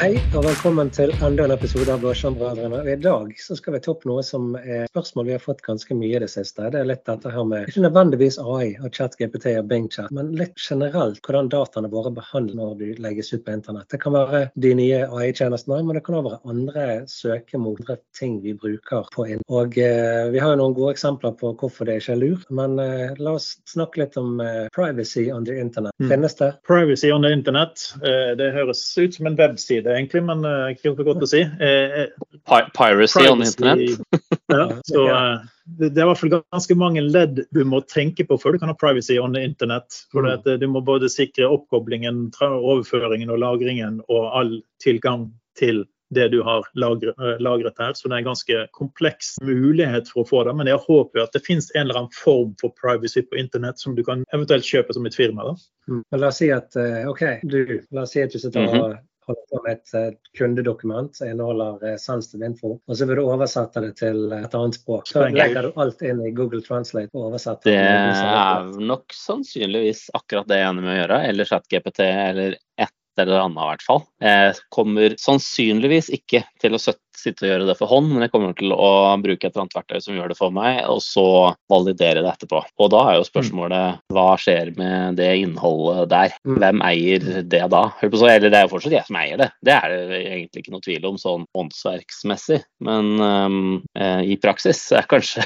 Hei og velkommen til enda en episode av Blåskjermbrødrene. I dag så skal vi ta opp noe som er spørsmål vi har fått ganske mye i det siste. Det er litt dette her med ikke nødvendigvis AI og ChatGPT og BingChat, men litt generelt hvordan dataene våre behandles når de legges ut på internett. Det kan være de nye AI-tjenestene, men det kan også være andre søkemotere, ting vi bruker på inn. Og eh, Vi har jo noen gode eksempler på hvorfor det ikke er lurt, men eh, la oss snakke litt om eh, privacy on the internet. Mm. Finnes det? Privacy on the internet. Eh, Det høres ut som en webside, egentlig, men uh, ikke så godt å si. Eh, Pi- Piracy on privacy- internet. Ja, så eh, det det er i hvert fall ganske mange ledd du må tenke på før du kan ha privacy on the internet. For Mm. at, eh, Du må både sikre oppkoblingen, tra- overføringen og lagringen og all tilgang til det du har lagret, eh, her. Så det er en ganske kompleks mulighet for å få det. Men jeg håper at det finnes en eller annen form for privacy på internett som du kan eventuelt kjøpe som et firma. da. Mm. La oss si at eh, OK, du, la oss si at du sitter og holder på med et eh, kundedokument som inneholder eh, sensitive info, og så vil du oversette det til et annet språk. Så legger du alt inn i Google Translate og oversetter. Det er nok sannsynligvis akkurat det jeg er enig med å gjøre. Eller ChatGPT eller et eller annet i hvert fall. Jeg kommer sannsynligvis ikke til å sitte og gjøre det for hånd, men jeg kommer til å bruke et eller annet verktøy som gjør det for meg, og så validere det etterpå. Og da er jo spørsmålet hva skjer med det innholdet der? Mm. Hvem eier det da? Hør på så, eller det er jo fortsatt jeg som eier det. Det er det egentlig ikke noe tvil om sånn åndsverksmessig. Men eh, i praksis er kanskje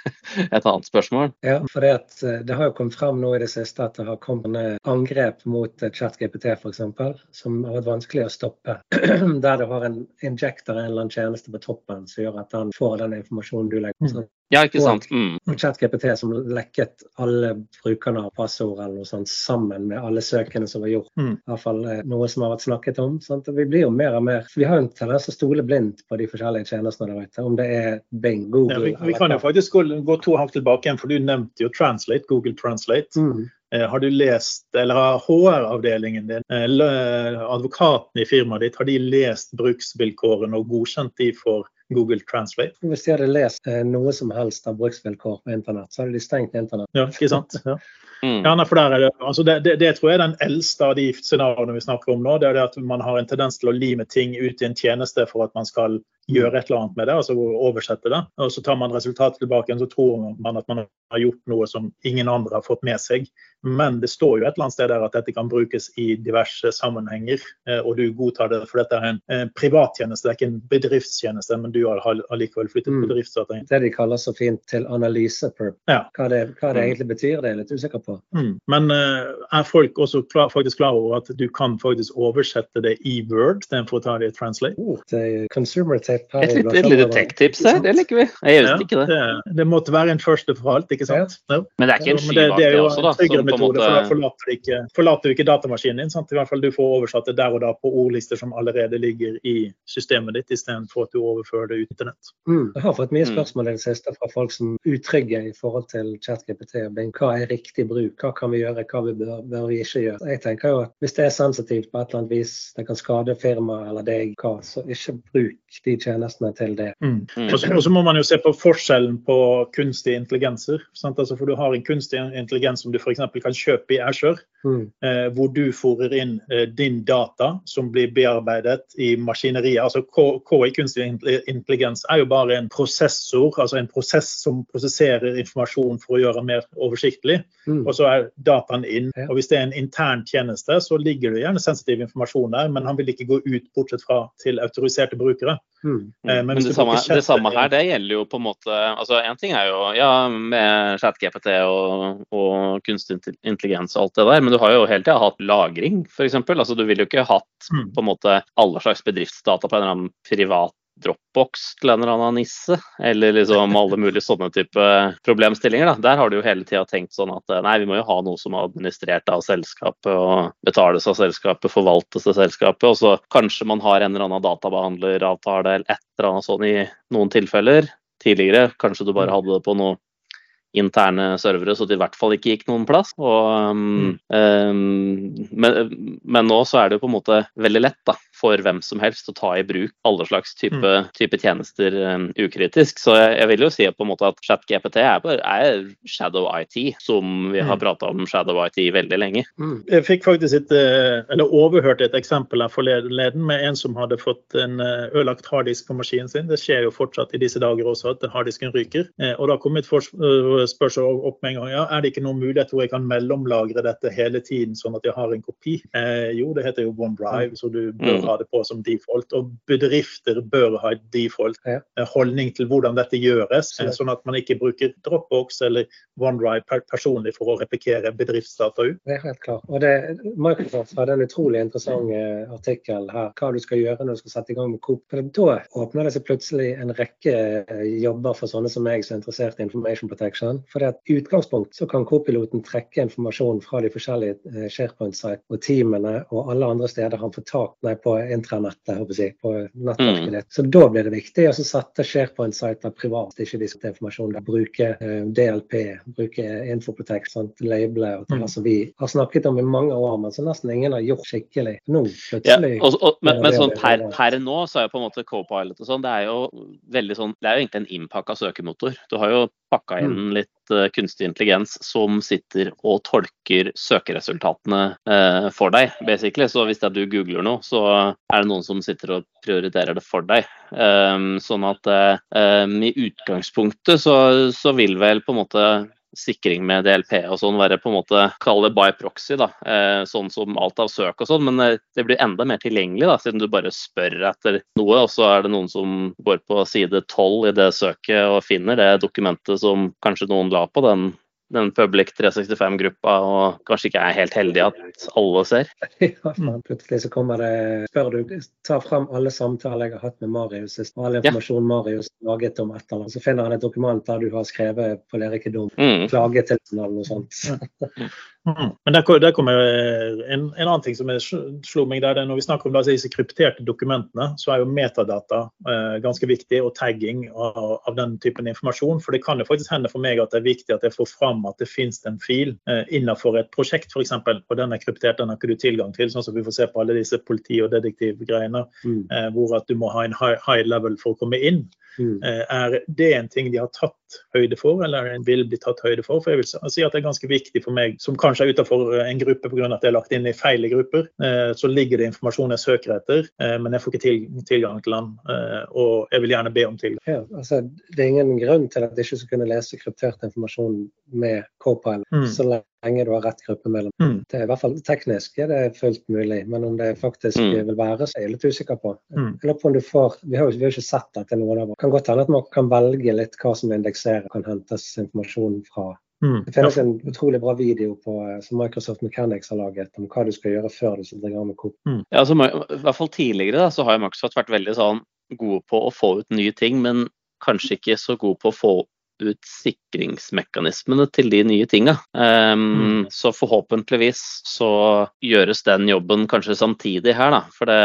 et annet spørsmål. Ja, for det, at, eh, det har jo kommet frem nå i det siste at det har kommet angrep mot eh, ChatGPT f.eks., som har vært vanskelig å stoppe. Der du har en injector, en eller annen tjeneste på toppen som gjør at han får den informasjonen du legger. Mm. sånn. Ja, ikke sant? Mm. Og ChatGPT som lekket alle brukerne av passord eller noe sånt sammen med alle søkene som var gjort. Mm. I hvert fall eh, noe som har vært snakket om. Sant? Vi blir jo mer og mer Vi har jo en tendens til å stole blindt på de forskjellige tjenestene der ute. Om det er Bing, Google Ja, vi, vi kan jo faktisk gå, gå to hakk tilbake igjen, for du nevnte jo Translate, Google Translate. Mm. Eh, Har du lest, eller har HR-avdelingen din, eh, advokaten i firmaet ditt, har de lest bruksvilkårene og godkjent de for Google Translate? Hvis de hadde lest eh, noe som helst av bruksvilkår på internett, så hadde de stengt internett. Ja, ikke sant? Ja. Mm. Ja, for der er det, altså det, det, det tror jeg er den eldste av de scenarioene vi snakker om nå. Det er det at man har en tendens til å lime ting ut i en tjeneste for at man skal gjøre et eller annet med det, altså oversette det. Og så tar man resultatet tilbake igjen, så tror man at man har gjort noe som ingen andre har fått med seg. Men det står jo et eller annet sted der at dette kan brukes i diverse sammenhenger, eh, og du godtar det, for dette er en eh, privattjeneste, det er ikke en bedriftstjeneste, men du har allikevel flyttet Mm. bedriftsdata inn. Det de kaller så fint til analysepurp. Ja. Hva, det, hva det Mm. egentlig betyr, det er jeg litt usikker på. Mm. Men eh, er folk også klar, faktisk klar over at du kan faktisk oversette det i Word istedenfor å ta det i Translate? Oh, det er consumer tape her. Et lite, et lite tech-tips her, det liker vi. Jeg Ja, ikke det. det, det måtte være en første for alt, ikke sant? Ja. Men det er ikke en Men det, det er jo også, en tryggere metode, måte... for da forlater du ikke, forlater du ikke datamaskinen din. Sant? I hvert fall Du får oversatt det der og da på ordlister som allerede ligger i systemet ditt, istedenfor at du overfører det ut internett. Mm. Jeg har fått mye Mm. spørsmål i det siste fra folk som er utrygge i forhold til ChatGPT Hva er riktig bruk? Hva kan vi gjøre, hva vi bør, bør vi ikke gjøre? Jeg tenker jo at Hvis det er sensitivt på et eller annet vis, det kan skade firmaet eller deg, hva, så ikke bruk de tjenestene til det. Mm. Og så, må man jo se på forskjellen på kunstige intelligenser. Sant? Altså, for Du har en kunstig intelligens som du f.eks. kan kjøpe i Azure, Mm. eh, hvor du fòrer inn eh, din data som blir bearbeidet i maskineriet. Altså KI, kunstig intelligens, er jo bare en prosessor, altså en prosess som prosesserer informasjon for å gjøre den mer oversiktlig. Mm. Og så er dataen inn. Ja. Og hvis det er en intern tjeneste, så ligger det gjerne sensitiv informasjon der, men han vil ikke gå ut bortsett fra til autoriserte brukere. Mm. Eh, men Men det samme, det samme her, det gjelder jo på en måte altså En ting er jo ja, med ChatGPT og, og kunstig intelligens og alt det der, men du har jo hele tida hatt lagring, f.eks. Altså, du ville jo ikke hatt Mm. på en måte alle slags bedriftsdata på en eller annen privat Dropbox til en eller annen nisse, eller liksom alle mulige sånne type problemstillinger. da. Der har du jo hele tida tenkt sånn at eh, nei, vi må jo ha noe som er administrert av selskapet og betales av selskapet, forvaltes av selskapet, og så kanskje man har en eller annen databehandleravtale eller et eller annet sånn i noen tilfeller. Tidligere kanskje du bare hadde det på noe interne servere, så det i hvert fall ikke gikk noen plass. Og, um, um, men, men, nå så er det jo på en måte veldig lett da, for hvem som helst å ta i bruk alle slags type, mm. type tjenester um, ukritisk. Så jeg, jeg, vil jo si på en måte at ChatGPT er, er Shadow IT, som vi har mm. prata om Shadow IT veldig lenge. Mm. Jeg fikk faktisk et, eh, eller overhørte et eksempel her forleden med en som hadde fått en eh, ødelagt harddisk på maskinen sin. Det skjer jo fortsatt i disse dager også at harddisken ryker. Eh, og da kom mitt seg opp med en gang. Ja, er det ikke noen mulighet hvor jeg kan mellomlagre dette hele tiden, sånn at jeg har en kopi? Eh, jo, det heter jo OneDrive, så du bør ha det på som default. Og bedrifter bør ha et default ja. Eh, til hvordan dette gjøres, eh, sånn at man ikke bruker Dropbox eller OneDrive personlig for å replikere bedriftsdata ut. Det er helt klart. Og det, Microsoft hadde en utrolig interessant eh, artikkel her, hva du skal gjøre når du skal sette i gang med Coop. Da åpner det seg plutselig en rekke jobber for sånne som meg som er interessert i information protection. For i utgangspunkt så kan co-piloten trekke informasjon fra de forskjellige SharePoint-site og teamene og alle andre steder han får tak nei, på intranettet, si, på nettverket ditt. Mm. Så da blir det viktig å sette SharePoint-sider privat, ikke de skal informasjon. Bruke eh, DLP, bruke Infoprotect, sånt, label og mm. som vi har snakket om i mange år, men som nesten ingen har gjort skikkelig. Nå plutselig ja, og, og, Men, men sånn per, per, nå så er jo på en måte Copilot og sånn, det er jo veldig sånn Det er jo egentlig en innpakka søkemotor. Du har jo pakka inn mm. litt uh, kunstig intelligens som sitter og tolker søkeresultatene uh, for deg, basically. Så hvis det er du googler noe, så er det noen som sitter og prioriterer det for deg. Um, sånn at i utgangspunktet så, så vil vel på en måte sikring med DLP og sånn være på en måte Kall det by proxy, da. Eh, sånn som alt av søk og sånn. Men eh, det blir enda mer tilgjengelig, da, siden du bare spør etter noe. Og så er det noen som går på side 12 i det søket og finner det dokumentet som kanskje noen la på den den Public 365-gruppa og kanskje ikke er helt heldig at alle ser. Ja, man, plutselig så kommer det Spør du, tar frem alle samtaler jeg har hatt med Marius, og all informasjon ja. Marius laget om et eller annet. Så finner han et dokument der du har skrevet på lerikedom, mm. klage til eller noe sånt. Mm. Men der, der kommer en, en, annen ting som slo meg der, Når vi snakker om disse krypterte dokumentene, så er jo metadata eh, ganske viktig, og tagging av, av, den typen informasjon. For det kan jo faktisk hende for meg at det er viktig at jeg får fram at det finnes en fil eh, innenfor et prosjekt f.eks. Og den er kryptert, den har ikke du tilgang til. Sånn som vi får se på alle disse politi- og detektivgreiene, mm. eh, hvor at du må ha en high, high level for å komme inn. Mm. Eh, er det en ting de har tatt høyde for, eller vil bli tatt høyde for? For jeg vil si at det er ganske viktig for meg, som kanskje er utenfor en gruppe pga. at det er lagt inn i feil grupper, eh, så ligger det informasjon jeg søker etter, eh, men jeg får ikke tilgang til den. Og jeg vil gjerne be om tilgang. Ja, altså, det er ingen grunn til at du ikke skal kunne lese kryptert informasjon med Copilot, mm. så lenge du har rett gruppe mellom. Mm. Det er i hvert fall Teknisk er det fullt mulig, men om det faktisk mm. vil være, så er jeg litt usikker på. Mm. Jeg lurer på om du får, Vi har jo ikke sett at det av oss. kan godt hende at man kan velge litt hva som indekserer, kan hentes informasjon fra. Mm. Det finnes ja. en utrolig bra video på, eh, som Microsoft Mechanics har laget om hva du skal gjøre før du setter i gang med Coop. Mm. Ja, altså, I hvert fall tidligere da, så har Microsoft vært veldig sånn gode på å få ut nye ting, men kanskje ikke så gode på å få ut sikringsmekanismene til de nye tinga. Um, mm. Så forhåpentligvis så gjøres den jobben kanskje samtidig her, da. For det,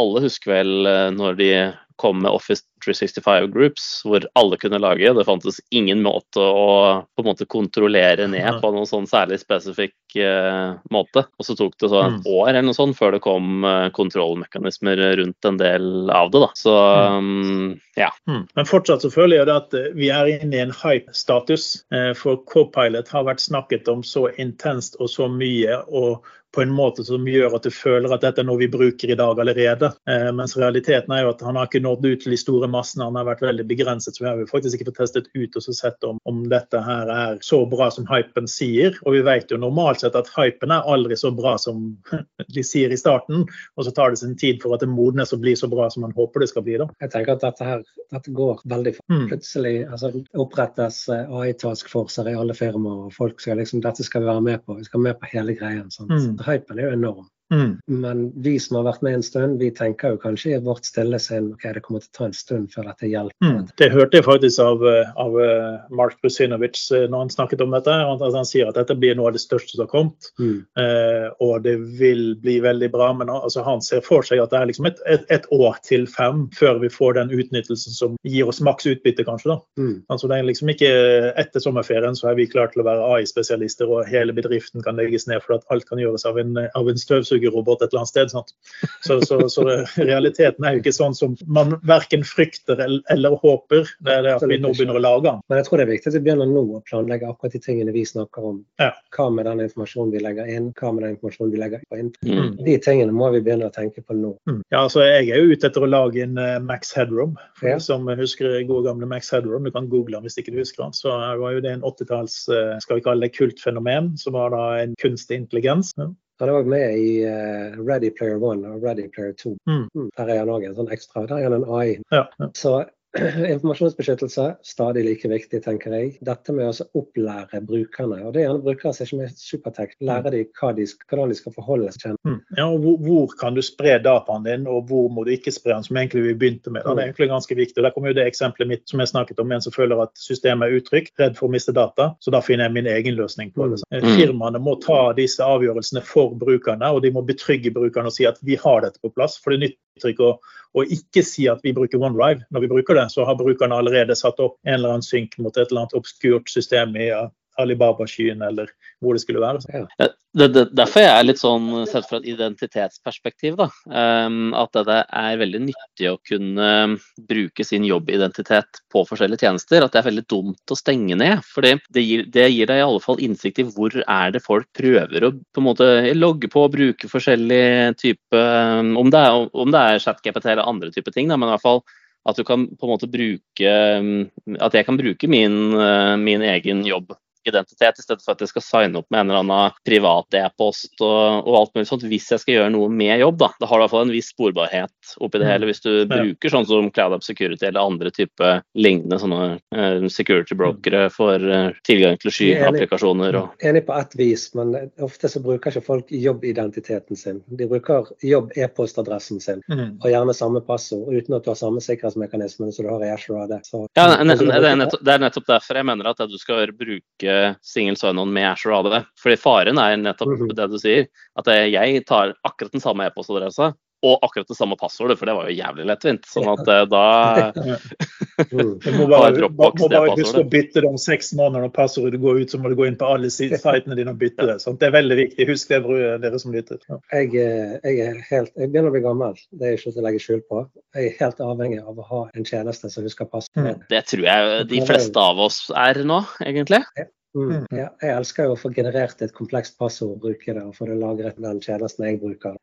alle husker vel eh, når de kom med Office 365 Groups, hvor alle kunne lage. Det fantes ingen måte å på en måte kontrollere ned på noen sånn særlig spesifikk uh, måte. Og så tok det så et mm. år eller noe sånt før det kom uh, kontrollmekanismer rundt en del av det. da. Så um, ja. Men fortsatt så føler jeg at eh, vi er inne i en hype-status. For Copilot har vært snakket om så intenst og så mye. og på en måte som gjør at du føler at dette er noe vi bruker i dag allerede. Eh, mens realiteten er jo at han har ikke nådd ut til de store massene, han har vært veldig begrenset. Så vi har jo faktisk ikke fått testet ut og sett om, om, dette her er så bra som hypen sier. Og vi vet jo normalt sett at hypen er aldri så bra som de sier i starten. Og så tar det sin tid for at det modnes og blir så bra som man håper det skal bli. da. Jeg tenker at dette her dette går veldig fort. Mm. Plutselig altså, opprettes eh, AI-taskforcer i alle firmaer, og folk skal liksom Dette skal vi være med på. Vi skal være med på hele greien. Sant? Mm hypen er jo enorm. Mm. Men vi som har vært med en stund, vi tenker jo kanskje i vårt stille sinn ok, det kommer til å ta en stund før dette hjelper. Mm. Det hørte jeg faktisk av, eh, av eh, Mark Brusinovic eh, når han snakket om dette. Han, han sier at dette blir noe av det største som har kommet, Mm. eh, og det vil bli veldig bra. Men altså, han ser for seg at det er liksom et, et, et år til fem før vi får den utnyttelsen som gir oss maks utbytte, kanskje. da. Mm. Altså det er liksom ikke Etter sommerferien så er vi klare til å være AI-spesialister, og hele bedriften kan legges ned for at alt kan gjøres av en, av en støvsugerrobot et eller annet sted. Sant? Så, så, så realiteten er jo ikke sånn som man verken frykter eller, håper. Det er det at vi nå begynner å lage den. Men jeg tror det er viktig at vi begynner nå å planlegge akkurat de tingene vi snakker om. Ja. Hva med den informasjonen vi legger inn, hva med den informasjonen vi legger inn. Mm. De tingene må vi begynne å tenke på nå. Mm. Ja, altså Jeg er jo ute etter å lage en eh, Max Headroom. For Ja. som husker gode gamle Max Headroom, du kan google han hvis ikke du husker han. Så var jo det en 80-talls eh, skal vi kalle det kultfenomen, som var da en kunstig intelligens. Ja. Han er òg med i uh, Ready Player One og Ready Player Two. Mm. Mm. Der er han òg en sånn ekstra. Der er han en AI. Ja, ja. Så informasjonsbeskyttelse stadig like viktig, tenker jeg. Dette med å opplære brukerne. Og det er gjerne brukere som ikke er supertekt. Supertech. Lære dem hva de, hvordan de skal forholde seg til Mm. Ja, og hvor, hvor kan du spre dataen din, og hvor må du ikke spre den, som egentlig vi begynte med. Da. Det er egentlig ganske viktig. og Der kommer jo det eksempelet mitt som jeg snakket om, en som føler at systemet er utrygt, redd for å miste data. Så da finner jeg min egen løsning på det. Eh, Mm. Firmaene må ta disse avgjørelsene for brukerne, og de må betrygge brukerne og si at vi har dette på plass. For det nytter ikke å, å ikke si at vi bruker OneDrive. Når vi bruker det, så har brukerne allerede satt opp en eller annen synk mot et eller annet obskurt system i Alibaba-skyen eller hvor det skulle være. Ja, Det, det, derfor jeg er litt sånn sett fra et identitetsperspektiv, da. ehm, at det er veldig nyttig å kunne bruke sin jobbidentitet på forskjellige tjenester. At det er veldig dumt å stenge ned. For det gir, det gir deg i alle fall innsikt i hvor er det folk prøver å på en måte logge på og bruke forskjellig type Om det er, om det er ChatGPT eller andre typer ting, da, men i hvert fall at du kan på en måte bruke At jeg kan bruke min, eh, min egen jobb identitet, i stedet for at jeg skal signe opp med en eller annen privat e-post og, og alt mulig sånt, hvis jeg skal gjøre noe med jobb. Da, da har du i hvert fall en viss sporbarhet oppi det Mm. hele. Hvis du bruker sånn som CloudUp Security eller andre type lignende sånne uh, security brokere for uh, tilgang til er skyapplikasjoner og Enig på ett vis, men ofte så bruker ikke folk jobbidentiteten sin. De bruker jobb-e-postadressen sin, Mm. og gjerne samme passord, uten at du har samme sikkerhetsmekanisme som du har i Azure AD. Ja, det, er det er nettopp derfor jeg mener at du skal bruke single sign-on med Azure AD. Fordi faren er nettopp Mhm. det du sier, at jeg tar akkurat den samme e-postadressa og akkurat det samme passordet, for det var jo jævlig lettvint. Sånn at eh, da mm. Du må bare, Dropbox må bare huske å bytte det om seks måneder. Når passordet går ut, så må du gå inn på alle sitene dine og bytte det. Sant? Det er veldig viktig. Husk det, dere som lytter. Ja. jeg, eh, jeg, er helt, jeg begynner å bli gammel, det er ikke til å legge skjul på. Jeg er helt avhengig av å ha en tjeneste som husker passordet. Mm. Det tror jeg de fleste av oss er nå, egentlig. Mm. Ja, jeg elsker jo å få generert et komplekst passord og bruke det, og få det lagret med den tjenesten jeg bruker.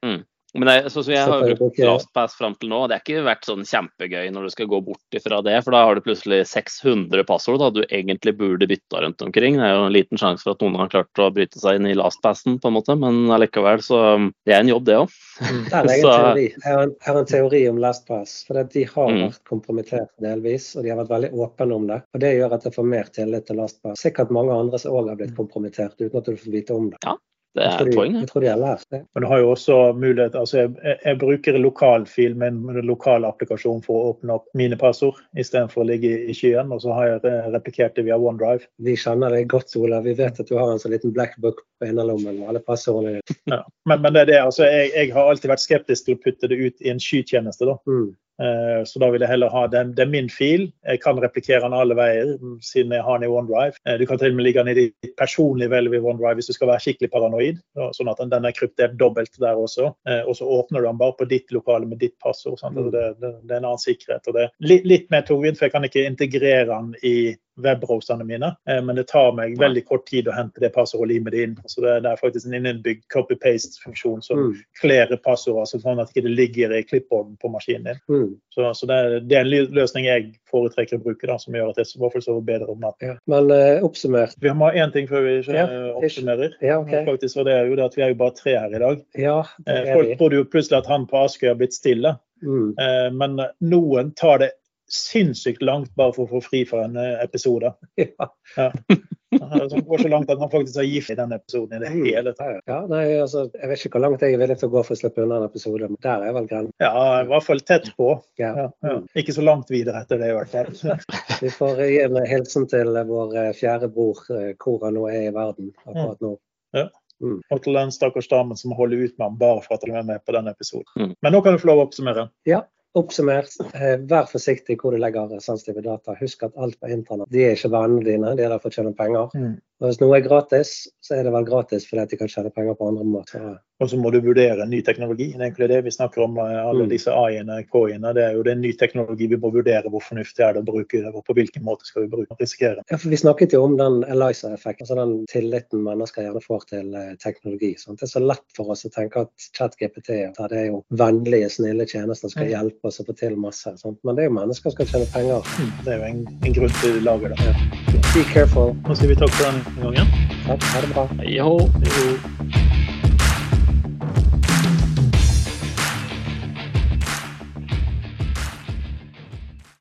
Men er- sånn som jeg har brukt LastPass fram til nå, det har ikke vært sånn kjempegøy når du skal gå bort ifra det, for da har du plutselig 600 passord da du egentlig burde bytta rundt omkring. Det er jo en liten sjanse for at noen har klart å bryte seg inn i LastPassen, på en måte, men allikevel så Det er en jobb, det òg. Er jeg. Har en, en teori om LastPass. For de har Mm. vært kompromittert delvis, og de har vært veldig åpne om det. Og Det gjør at jeg får mer tillit til LastPass. Sikkert mange andre som òg har blitt kompromittert uten at du får vite om det. Det Jeg er tror et de, jeg tror de har lært det. Men du har jo også mulighet altså jeg, jeg- jeg bruker lokalfil med en lokal applikasjon for å åpne opp mine passord, istedenfor å ligge i- i skyen. Og så har jeg replikert det via OneDrive. Vi kjenner deg godt, Ola. Vi vet at du har en sånn liten black book på innerlommen med alle passordene dine. Ja. Men, men det er det, altså jeg, jeg har alltid vært skeptisk til å putte det ut i en skytjeneste. da. Mm. Eh, Så da vil jeg heller ha den. Det er min fil. Jeg kan replikere den alle veier mm, siden jeg har den i OneDrive. Eh, Du kan til og med ligge den i ditt personlige velv i OneDrive hvis du skal være skikkelig paranoid. Sånn at den- er kryptert dobbelt der også. Eh, Og så åpner du den bare på ditt lokale med ditt passord. Altså det, det, det er en annen sikkerhet. og det er litt, litt mer tungvint, for jeg kan ikke integrere den i webbrowserne mine. Eh, Men det tar meg veldig kort tid å hente det passordet og lime det inn. Så det, er faktisk en innebygd copy-paste-funksjon som Mm. kler passordet, altså sånn at det ikke ligger i clipboarden på maskinen din. Mm. Så, så det, er, det er en løsning jeg foretrekker å bruke, da, som gjør at jeg i hvert fall sover bedre om natten. Ja. Men uh, oppsummert Vi har én ting før vi Ja, eh, oppsummerer. Ja, okay. Faktisk, og det jo det at Vi er jo bare tre her i dag. Ja, Folk trodde jo plutselig at han på Askøy har blitt stille, Mm. men noen tar det sinnssykt langt bare for å få fri for en eh, episode. Ja. Ja. Som går så langt at man faktisk er gift i den episoden i det Mm. hele tatt. Ja, nei, altså, Jeg vet ikke hvor langt jeg er villig til å gå for å slippe unna en episode, men der er vel grensen. Ja, i hvert fall tett på. Ja. Ja, ja. Ikke så langt videre etter det, i hvert fall. Vi får gi en hilsen til vår eh, fjerde bror, eh, hvor han nå er i verden akkurat nå. Og til den stakkars damen som holder ut med ham bare for at han er med på den episoden. Mm. Men nå kan du få lov å oppsummere. Oppsummert, eh, vær forsiktig hvor du legger sensitive data. Husk at alt på internett de er ikke vennene dine, de er der for å penger. Og hvis noe er gratis, så er det vel gratis fordi at de kan tjene penger på andre måter. Og så må du vurdere ny teknologi. Det er egentlig det vi snakker om. eh, Alle Mm. disse AI-ene, KI-ene. Det er jo det er ny teknologi vi må vurdere hvor fornuftig er det å bruke det, og på hvilken måte skal vi bruke det. Risikere. Ja, for Vi snakket jo om den Eliza-effekten, altså den tilliten mennesker gjerne får til eh, teknologi. Sant? Det er så lett for oss å tenke at ChatGPT at det er jo vennlige, snille tjenester som skal Mm. hjelpe oss å få til masse. Sant? Men det er jo mennesker som skal tjene penger. Det er jo en, en grunn til de lager det. Be careful. Nå sier vi takk for denne gangen. Takk, ha det bra. Hei, hå. Jo.